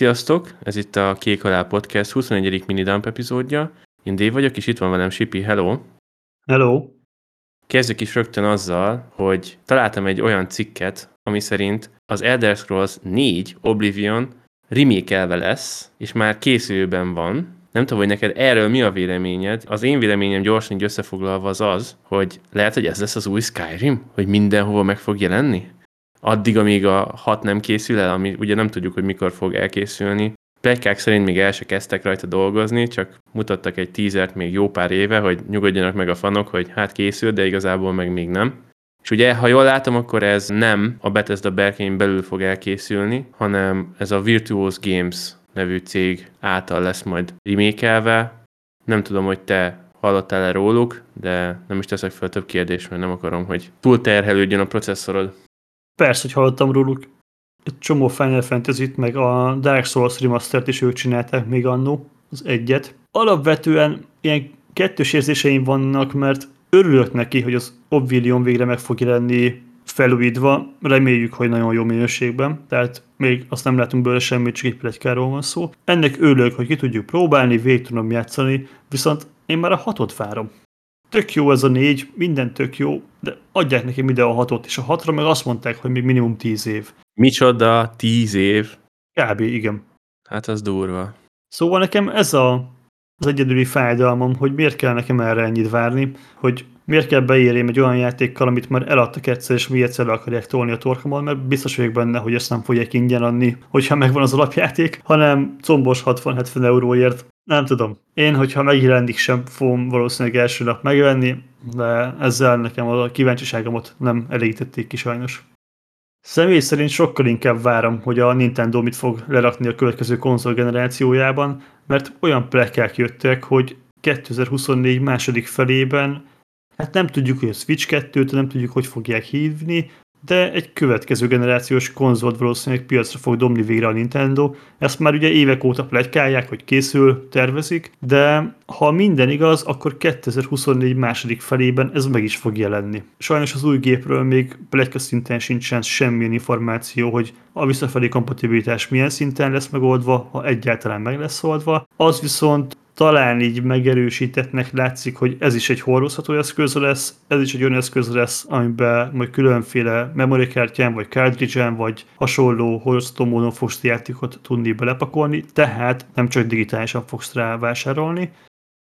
Sziasztok! Ez itt a Kék Halál Podcast 21. minidump epizódja. Én Dave vagyok, és itt van velem Sipi. Hello! Hello! Kezdjük is rögtön azzal, hogy találtam egy olyan cikket, ami szerint az Elder Scrolls 4 Oblivion remake lesz, és már készülőben van. Nem tudom, hogy neked erről mi a véleményed. Az én véleményem gyorsan így összefoglalva az az, hogy lehet, hogy ez lesz az új Skyrim, hogy mindenhova meg fog jelenni? Addig, amíg a hat nem készül el, ami ugye nem tudjuk, hogy mikor fog elkészülni. Plegykák szerint még el se kezdtek rajta dolgozni, csak mutattak egy tízert még jó pár éve, hogy nyugodjanak meg a fanok, hogy hát készül, de igazából meg még nem. És ugye, ha jól látom, akkor ez nem a Bethesda berkein belül fog elkészülni, hanem ez a Virtuos Games nevű cég által lesz majd remékelve. Nem tudom, hogy te hallottál-e róluk, de nem is teszek fel több kérdést, mert nem akarom, hogy túl terhelődjön a processzorod. Persze, hogy hallottam róluk. Egy csomó Final fantasy meg a Dark Souls Remastered is ők csinálták még annó, az egyet. Alapvetően ilyen kettős érzéseim vannak, mert örülök neki, hogy az Oblivion végre meg fog jelenni felújítva, reméljük, hogy nagyon jó minőségben, tehát még azt nem látunk belőle semmit, csak egy plegykáról van szó. Ennek örülök, hogy ki tudjuk próbálni, végig tudom játszani, viszont én már a hatot várom tök jó ez a négy, minden tök jó, de adják neki ide a hatot, és a hatra meg azt mondták, hogy még minimum tíz év. Micsoda, tíz év? Kb. igen. Hát az durva. Szóval nekem ez a, az egyedüli fájdalmam, hogy miért kell nekem erre ennyit várni, hogy miért kell beírjam egy olyan játékkal, amit már eladtak egyszer, és mi egyszer le akarják tolni a torkomon, mert biztos vagyok benne, hogy ezt nem fogják ingyen adni, hogyha megvan az alapjáték, hanem combos 60-70 euróért nem tudom. Én, hogyha megjelenik, sem fogom valószínűleg első nap megvenni, de ezzel nekem a kíváncsiságomat nem elégítették ki sajnos. Személy szerint sokkal inkább várom, hogy a Nintendo mit fog lerakni a következő konzol generációjában, mert olyan plekák jöttek, hogy 2024 második felében hát nem tudjuk, hogy a Switch 2-t, nem tudjuk, hogy fogják hívni, de egy következő generációs konzolt valószínűleg piacra fog domni végre a Nintendo. Ezt már ugye évek óta plegykálják, hogy készül, tervezik, de ha minden igaz, akkor 2024 második felében ez meg is fog jelenni. Sajnos az új gépről még plegyka szinten sincsen semmilyen információ, hogy a visszafelé kompatibilitás milyen szinten lesz megoldva, ha egyáltalán meg lesz oldva. Az viszont talán így megerősítettnek látszik, hogy ez is egy hordozható eszköz lesz, ez is egy olyan eszköz lesz, amiben majd különféle memorikártyán, vagy cartridge vagy hasonló hordozható módon fogsz játékot tudni belepakolni, tehát nem csak digitálisan fogsz rá vásárolni.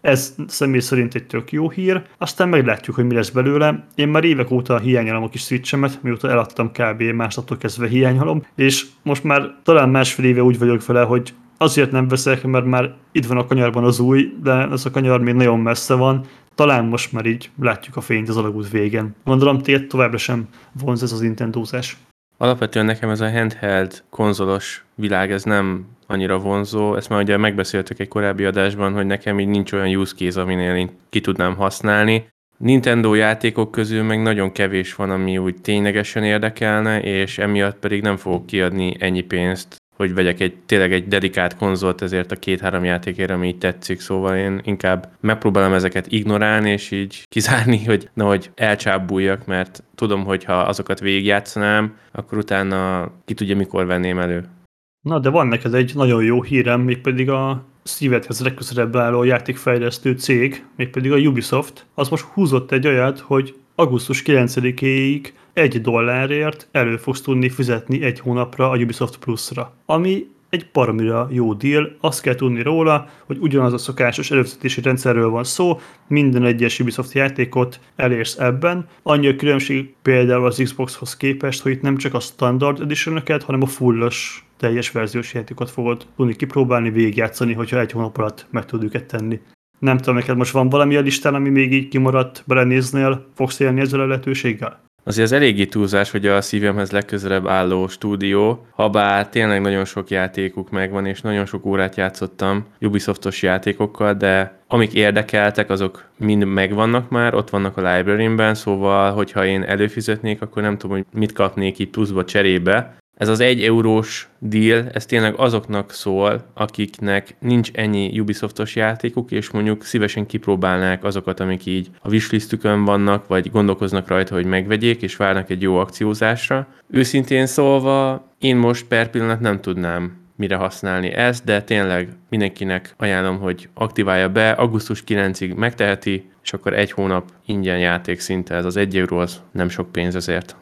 Ez személy szerint egy tök jó hír, aztán meglátjuk, hogy mi lesz belőle. Én már évek óta hiányolom a kis switchemet, mióta eladtam kb. másnattól kezdve hiányolom, és most már talán másfél éve úgy vagyok vele, hogy azért nem veszek, mert már itt van a kanyarban az új, de ez a kanyar még nagyon messze van, talán most már így látjuk a fényt az alagút végen. Gondolom, téged továbbra sem vonz ez az Nintendózás. Alapvetően nekem ez a handheld konzolos világ, ez nem annyira vonzó. Ezt már ugye megbeszéltük egy korábbi adásban, hogy nekem így nincs olyan use case, aminél én ki tudnám használni. Nintendo játékok közül meg nagyon kevés van, ami úgy ténylegesen érdekelne, és emiatt pedig nem fogok kiadni ennyi pénzt hogy vegyek egy tényleg egy dedikált konzolt ezért a két-három játékért, ami így tetszik, szóval én inkább megpróbálom ezeket ignorálni, és így kizárni, hogy nehogy elcsábuljak, mert tudom, hogy ha azokat végigjátszanám, akkor utána ki tudja, mikor venném elő. Na, de van neked egy nagyon jó hírem, mégpedig a szívedhez legközelebb álló játékfejlesztő cég, mégpedig a Ubisoft, az most húzott egy olyat, hogy augusztus 9-éig egy dollárért elő fogsz tudni fizetni egy hónapra a Ubisoft Plus-ra. Ami egy baromira jó deal, azt kell tudni róla, hogy ugyanaz a szokásos előfizetési rendszerről van szó, minden egyes Ubisoft játékot elérsz ebben. Annyi a különbség például az Xboxhoz képest, hogy itt nem csak a standard edition hanem a fullos teljes verziós játékot fogod tudni kipróbálni, végigjátszani, hogyha egy hónap alatt meg tud őket tenni. Nem tudom, neked most van valami a listán, ami még így kimaradt, belenéznél, fogsz élni ezzel a lehetőséggel? Azért az eléggé túlzás, hogy a szívemhez legközelebb álló stúdió, ha bár tényleg nagyon sok játékuk megvan, és nagyon sok órát játszottam Ubisoftos játékokkal, de amik érdekeltek, azok mind megvannak már, ott vannak a library-ben, szóval, hogyha én előfizetnék, akkor nem tudom, hogy mit kapnék itt pluszba cserébe, ez az egy eurós deal, ez tényleg azoknak szól, akiknek nincs ennyi Ubisoftos játékuk, és mondjuk szívesen kipróbálnák azokat, amik így a wishlistükön vannak, vagy gondolkoznak rajta, hogy megvegyék, és várnak egy jó akciózásra. Őszintén szólva, én most per pillanat nem tudnám mire használni ezt, de tényleg mindenkinek ajánlom, hogy aktiválja be, augusztus 9-ig megteheti, és akkor egy hónap ingyen játék szinte, ez az egy euró, az nem sok pénz ezért.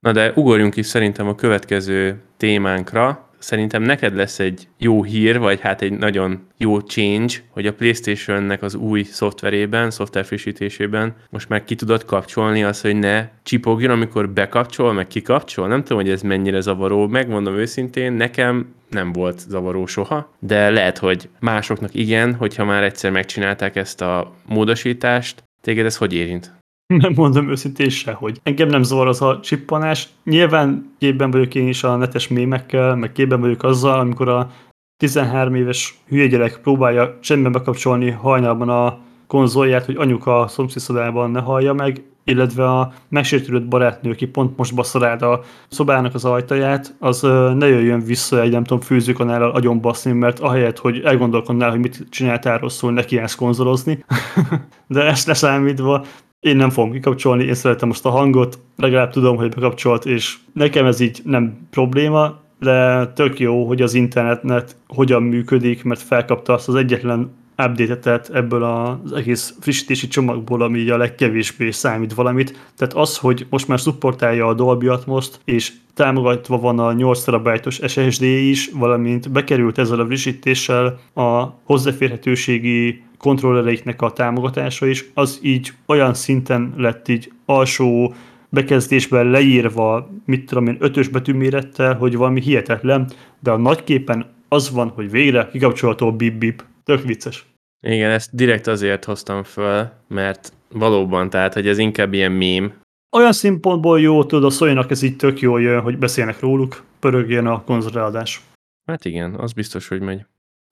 Na de ugorjunk is szerintem a következő témánkra, szerintem neked lesz egy jó hír, vagy hát egy nagyon jó change, hogy a PlayStation-nek az új szoftverében, szoftver frissítésében most már ki tudod kapcsolni azt, hogy ne csipogjon, amikor bekapcsol, meg kikapcsol. Nem tudom, hogy ez mennyire zavaró. Megmondom őszintén, nekem nem volt zavaró soha, de lehet, hogy másoknak igen, hogyha már egyszer megcsinálták ezt a módosítást. Téged ez hogy érint? nem mondom őszintén hogy Engem nem zavar az a csippanás. Nyilván képben vagyok én is a netes mémekkel, meg képben vagyok azzal, amikor a 13 éves hülye gyerek próbálja semmiben bekapcsolni hajnalban a konzolját, hogy anyuka a szomszédszobában ne hallja meg, illetve a megsértődött barátnő, aki pont most baszarád a szobának az ajtaját, az ne jöjjön vissza egy, nem tudom, főzőkanállal agyon baszni, mert ahelyett, hogy elgondolkodnál, hogy mit csináltál rosszul, neki állsz konzolozni. De ezt leszámítva, én nem fogom kikapcsolni, én szeretem most a hangot, legalább tudom, hogy bekapcsolt, és nekem ez így nem probléma, de tök jó, hogy az internetnet hogyan működik, mert felkapta azt az egyetlen update ebből az egész frissítési csomagból, ami a legkevésbé számít valamit. Tehát az, hogy most már supportálja a Dolby atmos és támogatva van a 8 terabájtos SSD is, valamint bekerült ezzel a frissítéssel a hozzáférhetőségi kontrollereiknek a támogatása is, az így olyan szinten lett így alsó bekezdésben leírva, mit tudom én, ötös betűmérettel, hogy valami hihetetlen, de a nagyképen az van, hogy végre kikapcsolható bip-bip. Tök vicces. Igen, ezt direkt azért hoztam föl, mert valóban, tehát, hogy ez inkább ilyen mém. Olyan szempontból jó, tudod, a Sony-nak ez így tök jól jön, hogy beszélnek róluk, pörögjön a konzolreadás. Hát igen, az biztos, hogy megy.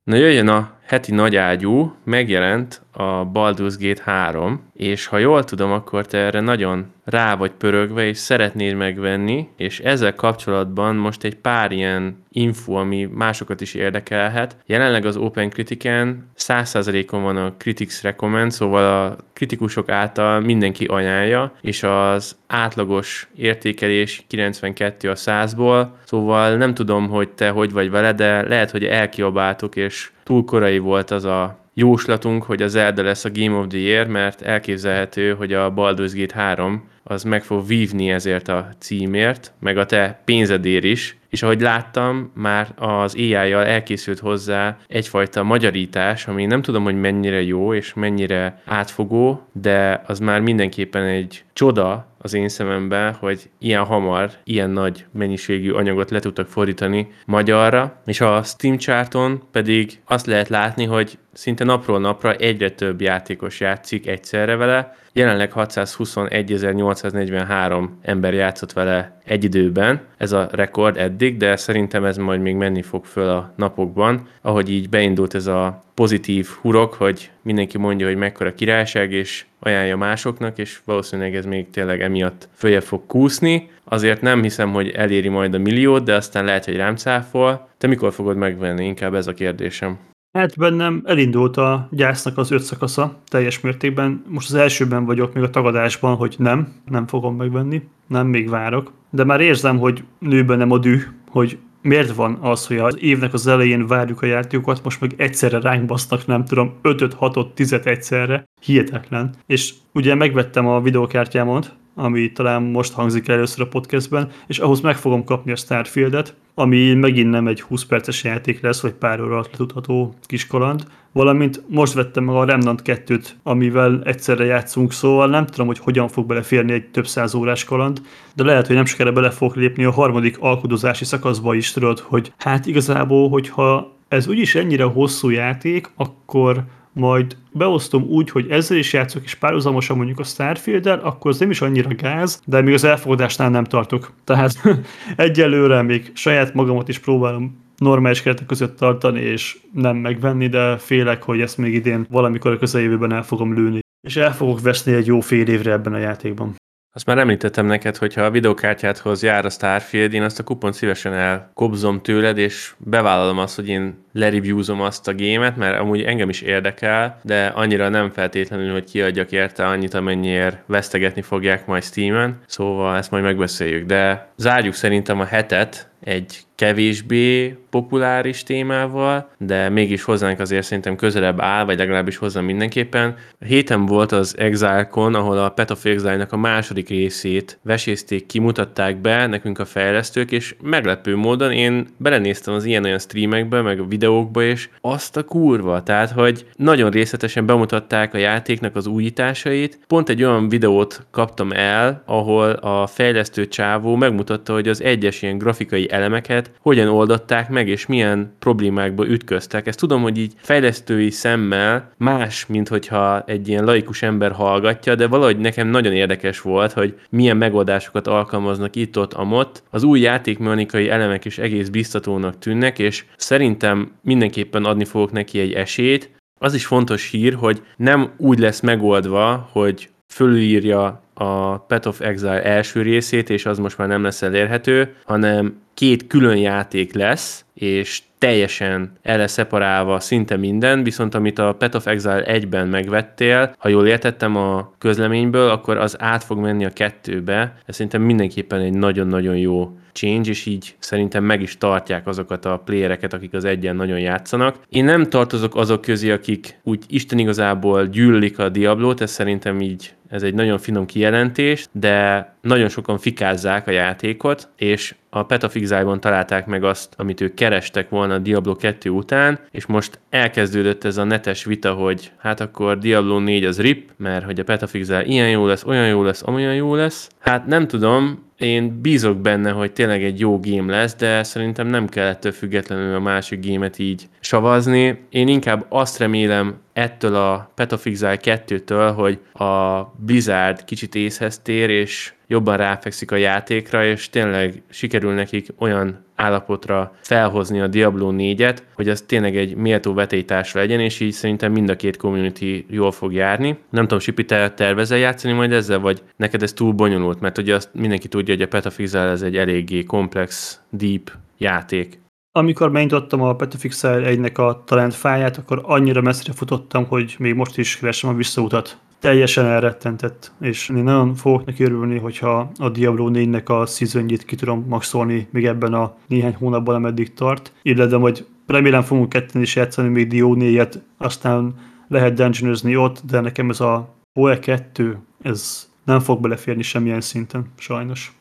Na jöjjön a heti nagyágyú, megjelent a Baldur's Gate 3, és ha jól tudom, akkor te erre nagyon rá vagy pörögve, és szeretnéd megvenni, és ezzel kapcsolatban most egy pár ilyen info, ami másokat is érdekelhet. Jelenleg az Open Critic-en 100%-on van a Critics Recommend, szóval a kritikusok által mindenki ajánlja, és az átlagos értékelés 92 a 100-ból, szóval nem tudom, hogy te hogy vagy vele, de lehet, hogy elkiabáltok, és túl korai volt az a jóslatunk, hogy az Zelda lesz a Game of the Year, mert elképzelhető, hogy a Baldur's Gate 3 az meg fog vívni ezért a címért, meg a te pénzedér is, és ahogy láttam, már az AI-jal elkészült hozzá egyfajta magyarítás, ami nem tudom, hogy mennyire jó és mennyire átfogó, de az már mindenképpen egy csoda az én szememben, hogy ilyen hamar, ilyen nagy mennyiségű anyagot le tudtak fordítani magyarra, és a Steam charton pedig azt lehet látni, hogy szinte napról napra egyre több játékos játszik egyszerre vele, Jelenleg 621.843 ember játszott vele egy időben, ez a rekord eddig, de szerintem ez majd még menni fog föl a napokban, ahogy így beindult ez a pozitív hurok, hogy mindenki mondja, hogy mekkora királyság, és ajánlja másoknak, és valószínűleg ez még tényleg emiatt följebb fog kúszni. Azért nem hiszem, hogy eléri majd a milliót, de aztán lehet, hogy rám cáfol. Te mikor fogod megvenni? Inkább ez a kérdésem. Hát bennem elindult a gyásznak az öt szakasza teljes mértékben. Most az elsőben vagyok még a tagadásban, hogy nem, nem fogom megvenni, nem, még várok. De már érzem, hogy nőben nem a düh, hogy miért van az, hogy az évnek az elején várjuk a játékokat, most meg egyszerre ránk basznak, nem tudom, 5 6 10 egyszerre. Hihetetlen. És ugye megvettem a videokártyámot, ami talán most hangzik először a podcastben, és ahhoz meg fogom kapni a Starfieldet, ami megint nem egy 20 perces játék lesz, vagy pár óra alatt letudható kis kaland, valamint most vettem meg a Remnant 2-t, amivel egyszerre játszunk, szóval nem tudom, hogy hogyan fog beleférni egy több száz órás kaland, de lehet, hogy nem sokára bele fog lépni a harmadik alkudozási szakaszba is, tudod, hogy hát igazából, hogyha ez úgyis ennyire hosszú játék, akkor majd beosztom úgy, hogy ezzel is játszok, és párhuzamosan mondjuk a starfield akkor az nem is annyira gáz, de még az elfogadásnál nem tartok. Tehát egyelőre még saját magamat is próbálom normális keretek között tartani, és nem megvenni, de félek, hogy ezt még idén valamikor a közeljövőben el fogom lőni. És el fogok veszni egy jó fél évre ebben a játékban. Azt már említettem neked, hogy ha a videokártyádhoz jár a Starfield, én azt a kupont szívesen elkobzom tőled, és bevállalom azt, hogy én lereviewzom azt a gémet, mert amúgy engem is érdekel, de annyira nem feltétlenül, hogy kiadjak érte annyit, amennyiért vesztegetni fogják majd Steam-en, szóval ezt majd megbeszéljük. De zárjuk szerintem a hetet egy kevésbé populáris témával, de mégis hozzánk azért szerintem közelebb áll, vagy legalábbis hozzá mindenképpen. Héten volt az Exile-kon, ahol a Path of Exile-nak a második részét vesézték, kimutatták be nekünk a fejlesztők, és meglepő módon én belenéztem az ilyen-olyan streamekbe, meg a videókba, és azt a kurva, tehát, hogy nagyon részletesen bemutatták a játéknak az újításait. Pont egy olyan videót kaptam el, ahol a fejlesztő csávó megmutatta, hogy az egyes ilyen grafikai elemeket hogyan oldották meg, és milyen problémákba ütköztek. Ezt tudom, hogy így fejlesztői szemmel más, mint hogyha egy ilyen laikus ember hallgatja, de valahogy nekem nagyon érdekes volt, hogy milyen megoldásokat alkalmaznak itt-ott, amott. Az új játékmechanikai elemek is egész biztatónak tűnnek, és szerintem mindenképpen adni fogok neki egy esélyt. Az is fontos hír, hogy nem úgy lesz megoldva, hogy fölülírja a Path of Exile első részét, és az most már nem lesz elérhető, hanem két külön játék lesz, és teljesen el szeparálva szinte minden, viszont amit a Path of Exile 1-ben megvettél, ha jól értettem a közleményből, akkor az át fog menni a kettőbe. Ez szerintem mindenképpen egy nagyon-nagyon jó change, és így szerintem meg is tartják azokat a playereket, akik az egyen nagyon játszanak. Én nem tartozok azok közé, akik úgy Isten igazából gyűlölik a Diablót, ez szerintem így ez egy nagyon finom kijelentés, de nagyon sokan fikázzák a játékot, és a Petafixájban találták meg azt, amit ők kerestek volna a Diablo 2 után, és most elkezdődött ez a netes vita, hogy hát akkor Diablo 4 az RIP, mert hogy a Petafixál ilyen jó lesz, olyan jó lesz, amolyan jó lesz. Hát nem tudom, én bízok benne, hogy tényleg egy jó game lesz, de szerintem nem kell függetlenül a másik gémet így savazni. Én inkább azt remélem ettől a Exile 2-től, hogy a Blizzard kicsit észhez tér, és jobban ráfekszik a játékra, és tényleg sikerül nekik olyan állapotra felhozni a Diablo 4-et, hogy az tényleg egy méltó vetélytárs legyen, és így szerintem mind a két community jól fog járni. Nem tudom, Sipi, te tervezel játszani majd ezzel, vagy neked ez túl bonyolult, mert ugye azt mindenki tudja, hogy a Petafixel ez egy eléggé komplex, deep játék. Amikor megnyitottam a Petafixel egynek a talent fáját, akkor annyira messzire futottam, hogy még most is keresem a visszautat teljesen elrettentett, és én nagyon fogok neki örülni, hogyha a Diablo 4-nek a season ki tudom maxolni még ebben a néhány hónapban, ameddig tart, illetve majd remélem fogunk ketten is játszani még Dio 4-et, aztán lehet dungeonozni ott, de nekem ez a PoE 2, ez nem fog beleférni semmilyen szinten, sajnos.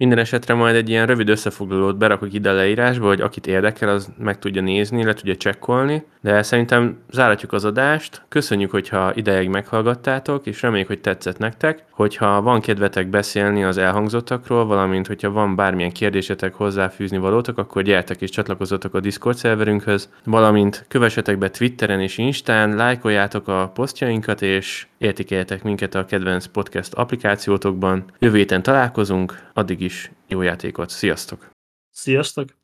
Minden esetre majd egy ilyen rövid összefoglalót berakok ide a leírásba, hogy akit érdekel, az meg tudja nézni, le tudja csekkolni, de szerintem záratjuk az adást. Köszönjük, hogyha ideig meghallgattátok, és reméljük, hogy tetszett nektek. Hogyha van kedvetek beszélni az elhangzottakról, valamint hogyha van bármilyen kérdésetek hozzáfűzni valótok, akkor gyertek és csatlakozzatok a Discord szerverünkhöz, valamint kövessetek be Twitteren és Instán, lájkoljátok a posztjainkat, és értékeljetek minket a kedvenc podcast applikációtokban. Jövő héten találkozunk, addig is jó játékot, sziasztok! Sziasztok!